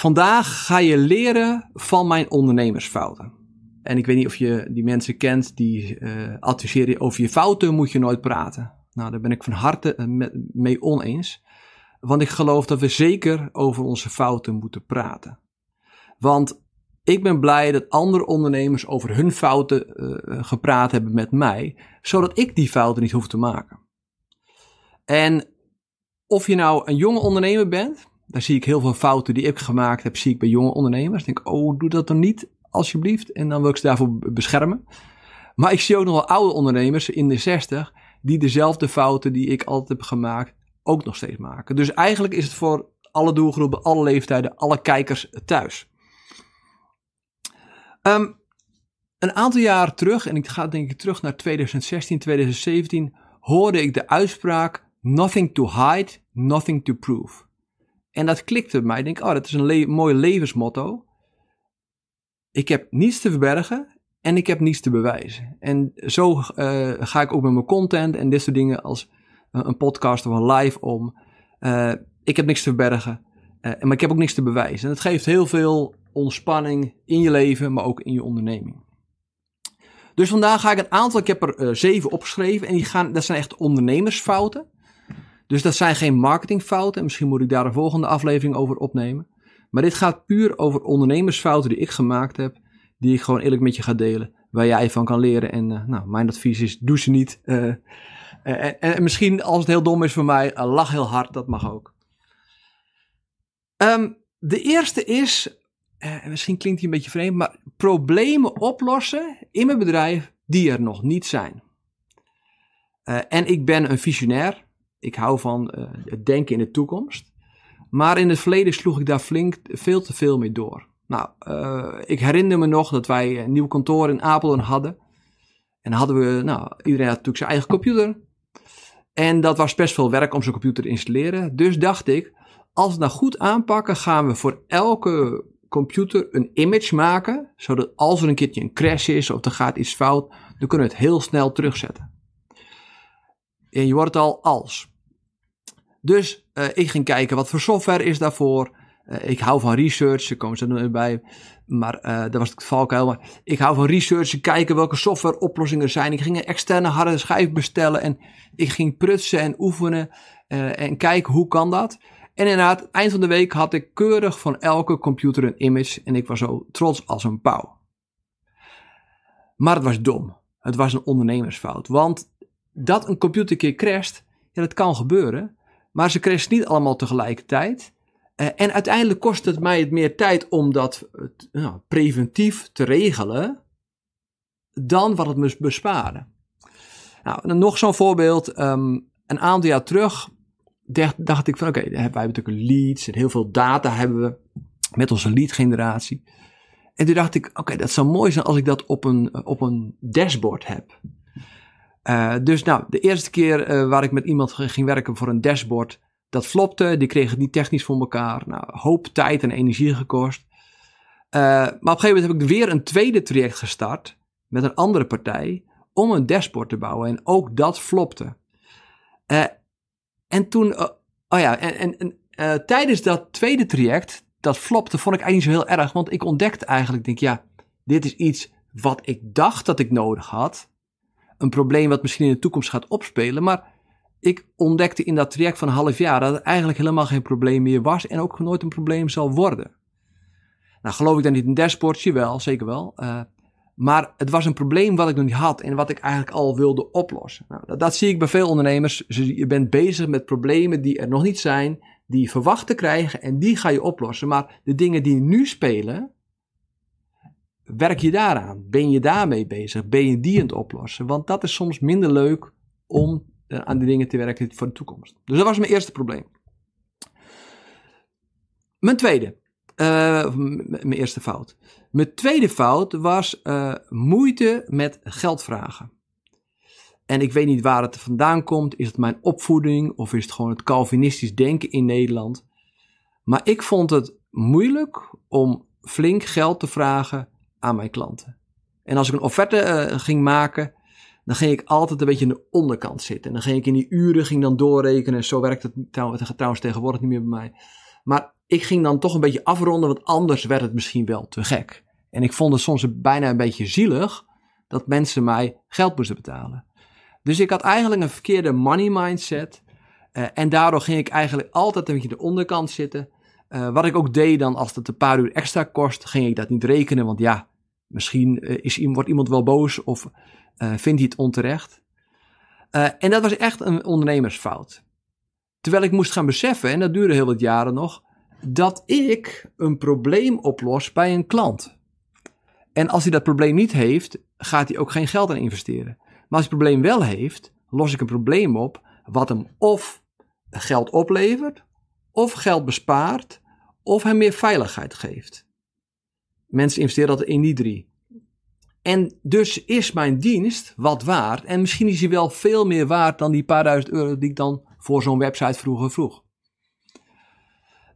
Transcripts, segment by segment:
Vandaag ga je leren van mijn ondernemersfouten. En ik weet niet of je die mensen kent die uh, adviseren over je fouten moet je nooit praten. Nou, daar ben ik van harte eh, mee oneens. Want ik geloof dat we zeker over onze fouten moeten praten. Want ik ben blij dat andere ondernemers over hun fouten uh, gepraat hebben met mij, zodat ik die fouten niet hoef te maken. En of je nou een jonge ondernemer bent, daar zie ik heel veel fouten die ik gemaakt heb, zie ik bij jonge ondernemers. Denk, oh, doe dat dan niet, alsjeblieft. En dan wil ik ze daarvoor beschermen. Maar ik zie ook nog wel oude ondernemers in de 60 die dezelfde fouten die ik altijd heb gemaakt ook nog steeds maken. Dus eigenlijk is het voor alle doelgroepen, alle leeftijden, alle kijkers thuis. Um, een aantal jaren terug, en ik ga denk ik terug naar 2016, 2017, hoorde ik de uitspraak: Nothing to hide, nothing to prove. En dat klikte bij mij. Ik denk, oh, dat is een le mooi levensmotto. Ik heb niets te verbergen en ik heb niets te bewijzen. En zo uh, ga ik ook met mijn content en dit soort dingen als een podcast of een live om. Uh, ik heb niks te verbergen, uh, maar ik heb ook niks te bewijzen. En het geeft heel veel ontspanning in je leven, maar ook in je onderneming. Dus vandaag ga ik een aantal, ik heb er zeven opgeschreven en die gaan, dat zijn echt ondernemersfouten. Dus dat zijn geen marketingfouten. Misschien moet ik daar een volgende aflevering over opnemen. Maar dit gaat puur over ondernemersfouten die ik gemaakt heb. Die ik gewoon eerlijk met je ga delen. Waar jij van kan leren. En uh, nou, mijn advies is: doe ze niet. Uh, uh, en, en, misschien als het heel dom is voor mij, lach heel hard. Dat mag ook. Um, de eerste is, misschien klinkt hij een beetje vreemd, maar problemen oplossen in mijn bedrijf die er nog niet zijn. en ik ben een visionair. Ik hou van uh, het denken in de toekomst. Maar in het verleden sloeg ik daar flink veel te veel mee door. Nou, uh, ik herinner me nog dat wij een nieuw kantoor in Apeldoorn hadden. En hadden we, nou, iedereen had natuurlijk zijn eigen computer. En dat was best veel werk om zo'n computer te installeren. Dus dacht ik, als we nou goed aanpakken, gaan we voor elke computer een image maken. Zodat als er een keertje een crash is of er gaat iets fout, dan kunnen we het heel snel terugzetten. En je wordt al als. Dus uh, ik ging kijken wat voor software is daarvoor. Uh, ik hou van research, daar komen ze er bij. Maar uh, dat was het valkuil. Maar ik hou van research, kijken welke softwareoplossingen er zijn. Ik ging een externe harde schijf bestellen en ik ging prutsen en oefenen en kijken hoe kan dat. En inderdaad, eind van de week had ik keurig van elke computer een image en ik was zo trots als een pauw. Maar het was dom. Het was een ondernemersfout. Want dat een computer een keer crasht, ja, dat kan gebeuren. Maar ze crashen niet allemaal tegelijkertijd. Uh, en uiteindelijk kost het mij het meer tijd om dat uh, preventief te regelen. Dan wat het me bespaarde. Nou, nog zo'n voorbeeld. Um, een aantal jaar terug dacht, dacht ik van oké, wij hebben natuurlijk leads en heel veel data hebben we met onze lead generatie. En toen dacht ik, oké, dat zou mooi zijn als ik dat op een, op een dashboard heb. Uh, dus nou, de eerste keer uh, waar ik met iemand ging werken voor een dashboard, dat flopte. Die kreeg het niet technisch voor elkaar. Nou, hoop tijd en energie gekost. Uh, maar op een gegeven moment heb ik weer een tweede traject gestart met een andere partij om een dashboard te bouwen. En ook dat flopte. en toen, oh ja, en, en, en tijdens dat tweede traject, dat flopte, vond ik eigenlijk niet zo heel erg. Want ik ontdekte eigenlijk, denk ja, dit is iets wat ik dacht dat ik nodig had een probleem wat misschien in de toekomst gaat opspelen. Maar ik ontdekte in dat traject van een half jaar dat het eigenlijk helemaal geen probleem meer was en ook nooit een probleem zal worden. Nou, geloof ik dan niet in dashboardje? Wel, zeker wel. Uh, maar het was een probleem wat ik nog niet had en wat ik eigenlijk al wilde oplossen. Nou, dat, dat, zie ik bij veel ondernemers. Je bent bezig met problemen die er nog niet zijn, die je verwacht te krijgen en die ga je oplossen. Maar de dingen die nu spelen, werk je daaraan? Ben je daarmee bezig? Ben je die aan het oplossen? Want dat is soms minder leuk om uh, aan die dingen te werken voor de toekomst. Dus dat was mijn eerste probleem. Mijn tweede. Uh, mijn eerste fout. Mijn tweede fout was uh, moeite met geld vragen. En ik weet niet waar het vandaan komt. Is het mijn opvoeding of is het gewoon het Calvinistisch denken in Nederland? Maar ik vond het moeilijk om flink geld te vragen aan mijn klanten. En als ik een offerte uh, ging maken, dan ging ik altijd een beetje aan de onderkant zitten. En dan ging ik in die uren ging dan doorrekenen. Zo werkt het trouwens tegenwoordig niet meer bij mij. Maar ik ging dan toch een beetje afronden, want anders werd het misschien wel te gek. En ik vond het soms bijna een beetje zielig dat mensen mij geld moesten betalen. Dus ik had eigenlijk een verkeerde money mindset. Uh, en daardoor ging ik eigenlijk altijd een beetje de onderkant zitten. Uh, wat ik ook deed dan, als het een paar uur extra kost, ging ik dat niet rekenen. Want ja, misschien uh, is, wordt iemand wel boos of vindt hij het onterecht. en dat was echt een ondernemersfout. Terwijl ik moest gaan beseffen, en dat duurde heel wat jaren nog, dat ik een probleem oplos bij een klant. En als hij dat probleem niet heeft, gaat hij ook geen geld aan investeren. Maar als hij het probleem wel heeft, los ik een probleem op wat hem of geld oplevert, of geld bespaart, of hem meer veiligheid geeft. Mensen investeren dat in die drie. En dus is mijn dienst wat waard. En misschien is hij wel veel meer waard dan die paar duizend euro die ik dan voor zo'n website vroeger vroeg.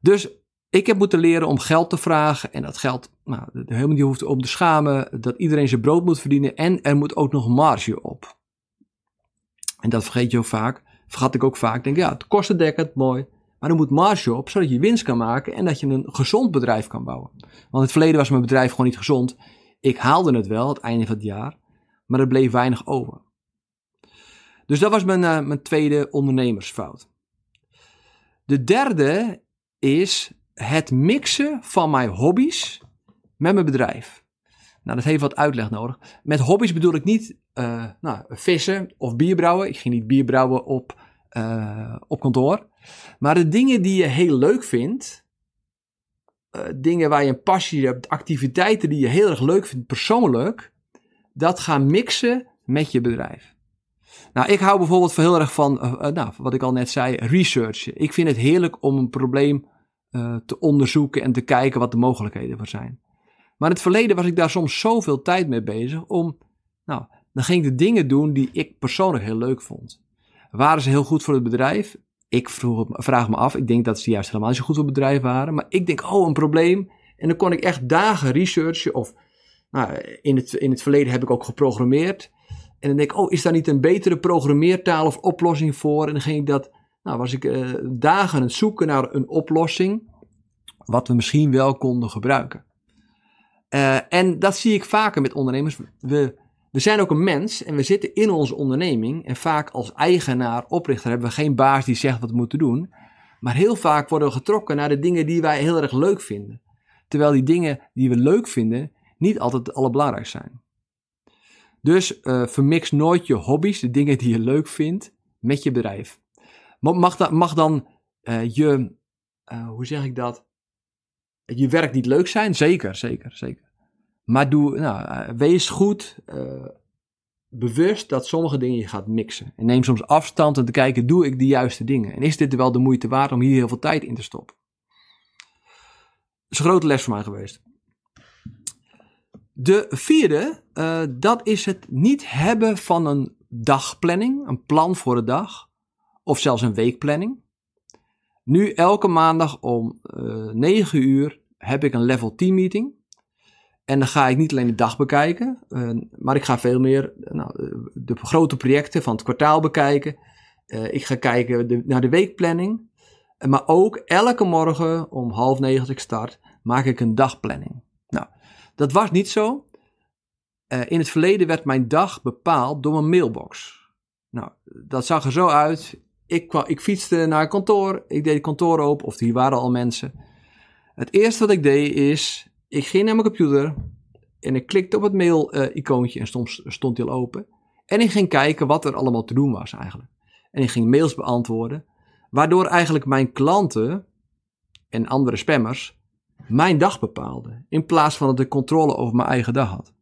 Dus ik heb moeten leren om geld te vragen. En dat geld, nou, helemaal niet hoeft om te schamen. Dat iedereen zijn brood moet verdienen. En er moet ook nog marge op. En dat vergeet je ook vaak. Vergat ik ook vaak. Denk, ja, het kostendekkend, mooi. Maar er moet marge op, zodat je winst kan maken. En dat je een gezond bedrijf kan bouwen. Want in het verleden was mijn bedrijf gewoon niet gezond. Ik haalde het wel, het einde van het jaar. Maar er bleef weinig over. Dus dat was mijn, uh, mijn tweede ondernemersfout. De derde is het mixen van mijn hobby's met mijn bedrijf. Nou, dat heeft wat uitleg nodig. Met hobby's bedoel ik niet uh, nou, vissen of bierbrouwen. Ik ging niet bierbrouwen op, uh, op kantoor. Maar de dingen die je heel leuk vindt, uh, dingen waar je een passie hebt, activiteiten die je heel erg leuk vindt persoonlijk, dat gaan mixen met je bedrijf. Nou, ik hou bijvoorbeeld heel erg van, nou, wat ik al net zei, researchen. Ik vind het heerlijk om een probleem te onderzoeken en te kijken wat de mogelijkheden voor zijn. Maar in het verleden was ik daar soms zoveel tijd mee bezig om, nou, dan ging ik de dingen doen die ik persoonlijk heel leuk vond. Waren ze heel goed voor het bedrijf? Ik vroeg, vraag me af, ik denk dat ze juist helemaal niet zo goed het bedrijf waren. Maar ik denk, oh, een probleem. En dan kon ik echt dagen researchen. Of nou, in, het, in het verleden heb ik ook geprogrammeerd. En dan denk ik, oh, is daar niet een betere programmeertaal of oplossing voor? En dan ging ik dat nou, was ik uh, dagen aan het zoeken naar een oplossing, wat we misschien wel konden gebruiken. Uh, en dat zie ik vaker met ondernemers. We, we zijn ook een mens en we zitten in onze onderneming. En vaak als eigenaar, oprichter, hebben we geen baas die zegt wat we moeten doen. Maar heel vaak worden we getrokken naar de dingen die wij heel erg leuk vinden. Terwijl die dingen die we leuk vinden niet altijd het allerbelangrijkste zijn. Dus uh, vermix nooit je hobby's, de dingen die je leuk vindt, met je bedrijf. Mag, mag dan uh, je, uh, hoe zeg ik dat? Je werk niet leuk zijn? Zeker, zeker, zeker. Maar doe, nou, uh, wees goed bewust dat sommige dingen je gaat mixen. En neem soms afstand en te kijken, doe ik de juiste dingen? En is dit wel de moeite waard om hier heel veel tijd in te stoppen? Dat is een grote les voor mij geweest. De vierde, dat is het niet hebben van een dagplanning, een plan voor de dag of zelfs een weekplanning. Nu elke maandag om uh, eh, 9 uur heb ik een level 10 meeting. En dan ga ik niet alleen de dag bekijken, uh, maar ik ga veel meer nou, de grote projecten van het kwartaal bekijken. Uh, ik ga kijken naar de weekplanning. Maar ook elke morgen om half negen als ik start, maak ik een dagplanning. Nou, dat was niet zo. in het verleden werd mijn dag bepaald door mijn mailbox. Nou, dat zag er zo uit ik, ik fietste naar kantoor, ik deed het kantoor open, of hier waren al mensen. Het eerste wat ik deed is, ik ging naar mijn computer en ik klikte op het mail-icoontje en stond, stond hij al open. En ik ging kijken wat er allemaal te doen was eigenlijk. En ik ging mails beantwoorden, waardoor eigenlijk mijn klanten en andere spammers mijn dag bepaalden, in plaats van dat ik controle over mijn eigen dag had.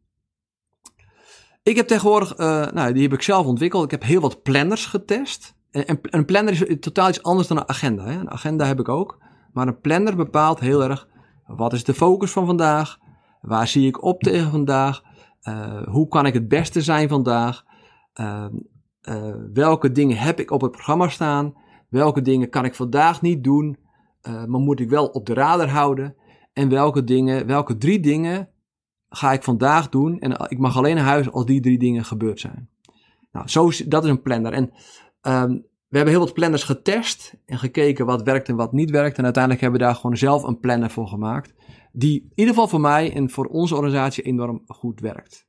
Ik heb tegenwoordig, uh, nou, die heb ik zelf ontwikkeld. Ik heb heel wat planners getest. En, een planner is totaal iets anders dan een agenda. Hè? Een agenda heb ik ook. Maar een planner bepaalt heel erg Wat is de focus van vandaag? Waar zie ik op tegen vandaag? Uh, hoe kan ik het beste zijn vandaag? Uh, uh, welke dingen heb ik op het programma staan? Welke dingen kan ik vandaag niet doen, maar moet ik wel op de radar houden? En welke dingen, welke drie dingen ga ik vandaag doen? En ik mag alleen naar huis als die drie dingen gebeurd zijn. Nou, zo, dat is een planner. En um, we hebben heel wat planners getest en gekeken wat werkt en wat niet werkt. En uiteindelijk hebben we daar gewoon zelf een planner voor gemaakt. Die in ieder geval voor mij en voor onze organisatie enorm goed werkt.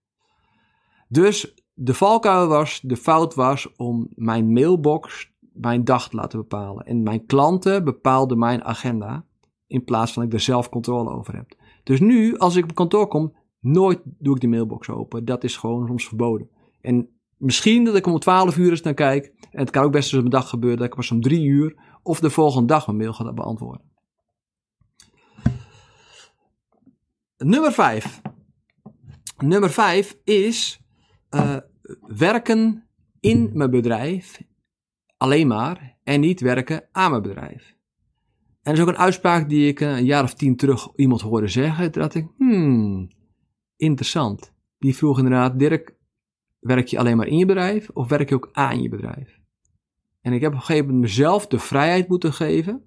Dus de valkuil was, de fout was om mijn mailbox mijn dag te laten bepalen. En mijn klanten bepaalden mijn agenda. In plaats van dat ik er zelf controle over heb. Dus nu, als ik op kantoor kom, nooit doe ik de mailbox open. Dat is gewoon soms verboden. En misschien dat ik om 12 uur eens naar kijk. En het kan ook best eens op een dag gebeuren dat ik pas om 3 uur of de volgende dag mijn mail ga beantwoorden. Nummer 5. Nummer 5 is uh, werken in mijn bedrijf alleen maar en niet werken aan mijn bedrijf. En dat is ook een uitspraak die ik een jaar of tien terug iemand hoorde zeggen. Dat ik, hmm, interessant. Die vroeg inderdaad, Dirk, werk je alleen maar in je bedrijf of werk je ook aan je bedrijf? En ik heb op een gegeven moment mezelf de vrijheid moeten geven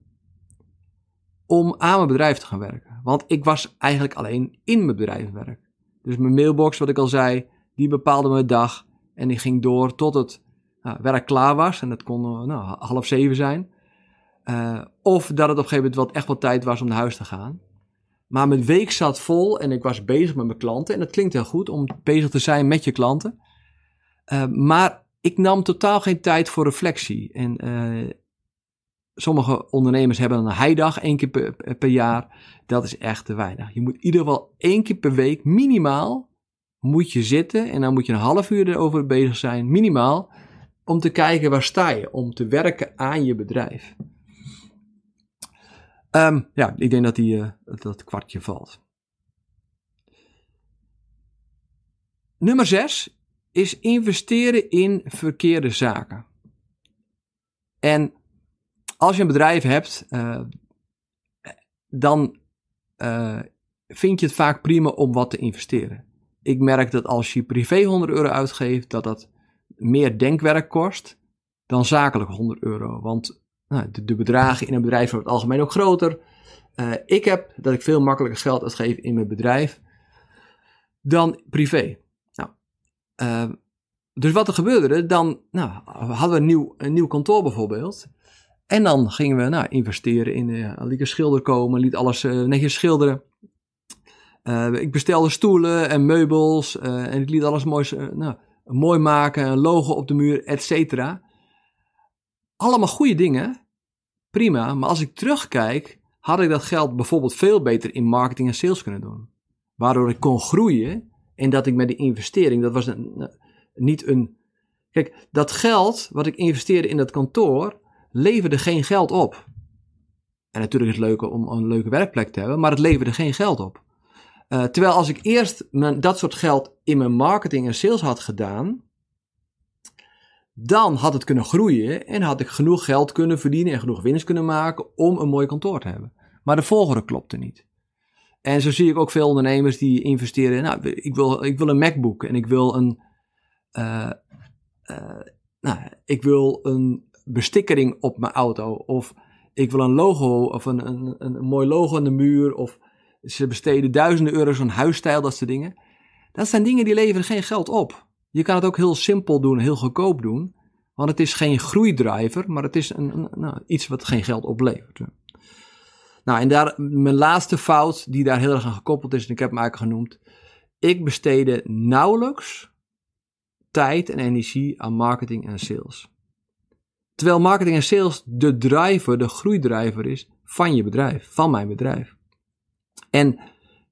om aan mijn bedrijf te gaan werken. Want ik was eigenlijk alleen in mijn bedrijf werk. Dus mijn mailbox, wat ik al zei, die bepaalde mijn dag. En die ging door tot het nou, werk klaar was. En dat kon eh, nou, half zeven zijn. Uh, of dat het op een gegeven moment wat echt wat tijd was om naar huis te gaan. Maar mijn week zat vol en ik was bezig met mijn klanten. En dat klinkt heel goed om bezig te zijn met je klanten. Uh, maar ik nam totaal geen tijd voor reflectie. En uh, sommige ondernemers hebben een heidag één keer per, jaar. Dat is echt te weinig. Je moet in ieder geval één keer per week minimaal moet je zitten. En dan moet je een half uur erover bezig zijn, minimaal. Om te kijken waar sta je. Om te werken aan je bedrijf. Um, ja, ik denk dat die, uh, dat kwartje valt. Nummer 6 is investeren in verkeerde zaken. En als je een bedrijf hebt, uh, dan uh, vind je het vaak prima om wat te investeren. Ik merk dat als je privé 100 euro uitgeeft, dat dat meer denkwerk kost dan zakelijk 100 euro. Want nou, de, bedragen in een bedrijf worden het algemeen ook groter. Uh, ik heb dat ik veel makkelijker geld uitgeef in mijn bedrijf dan privé. Uh, dus wat er gebeurde, dan nou, hadden we een nieuw, een nieuw kantoor bijvoorbeeld. En dan gingen we nou, investeren in, uh, liet een schilder komen, liet alles uh, netjes schilderen. Uh, ik bestelde stoelen en meubels en ik liet alles nou, mooi maken, een logo op de muur, et cetera. Allemaal goede dingen, prima. Maar als ik terugkijk, had ik dat geld bijvoorbeeld veel beter in marketing en sales kunnen doen. Waardoor ik kon groeien en dat ik met de investering, dat was een, niet een. Kijk, dat geld wat ik investeerde in dat kantoor leverde geen geld op. En natuurlijk is het leuk om een leuke werkplek te hebben, maar het leverde geen geld op. Uh, terwijl als ik eerst mijn, dat soort geld in mijn marketing en sales had gedaan, dan had het kunnen groeien en had ik genoeg geld kunnen verdienen en genoeg winst kunnen maken om een mooi kantoor te hebben. Maar de volgorde klopte niet. En zo zie ik ook veel ondernemers die investeren. Nou, ik wil, ik wil een MacBook en ik wil een, uh, uh, nou, ik wil een bestikkering op mijn auto. Of ik wil een logo of een, een, een mooi logo aan de muur. Of ze besteden duizenden euro's aan huisstijl, dat soort dingen. Dat zijn dingen die leveren geen geld op. Je kan het ook heel simpel doen, heel goedkoop doen. Want het is geen groeidriver, maar het is een, een, nou, iets wat geen geld oplevert. Nou, en daar, mijn laatste fout, die daar heel erg aan gekoppeld is, en ik heb hem eigenlijk genoemd. Ik besteedde nauwelijks tijd en energie aan marketing en sales. Terwijl marketing en sales de driver, de groeidriver is van je bedrijf, van mijn bedrijf. En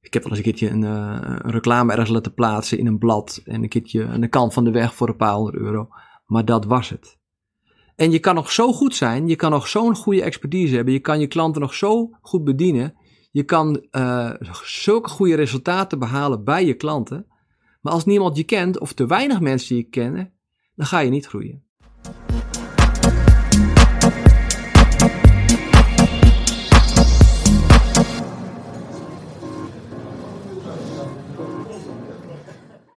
ik heb wel eens een keertje een, een reclame ergens laten plaatsen in een blad en een keertje aan de kant van de weg voor een paar honderd euro. Maar dat was het. En je kan nog zo goed zijn, je kan nog zo'n goede expertise hebben, je kan je klanten nog zo goed bedienen, je kan uh, zulke goede resultaten behalen bij je klanten. Maar als niemand je kent of te weinig mensen je kennen, dan ga je niet groeien.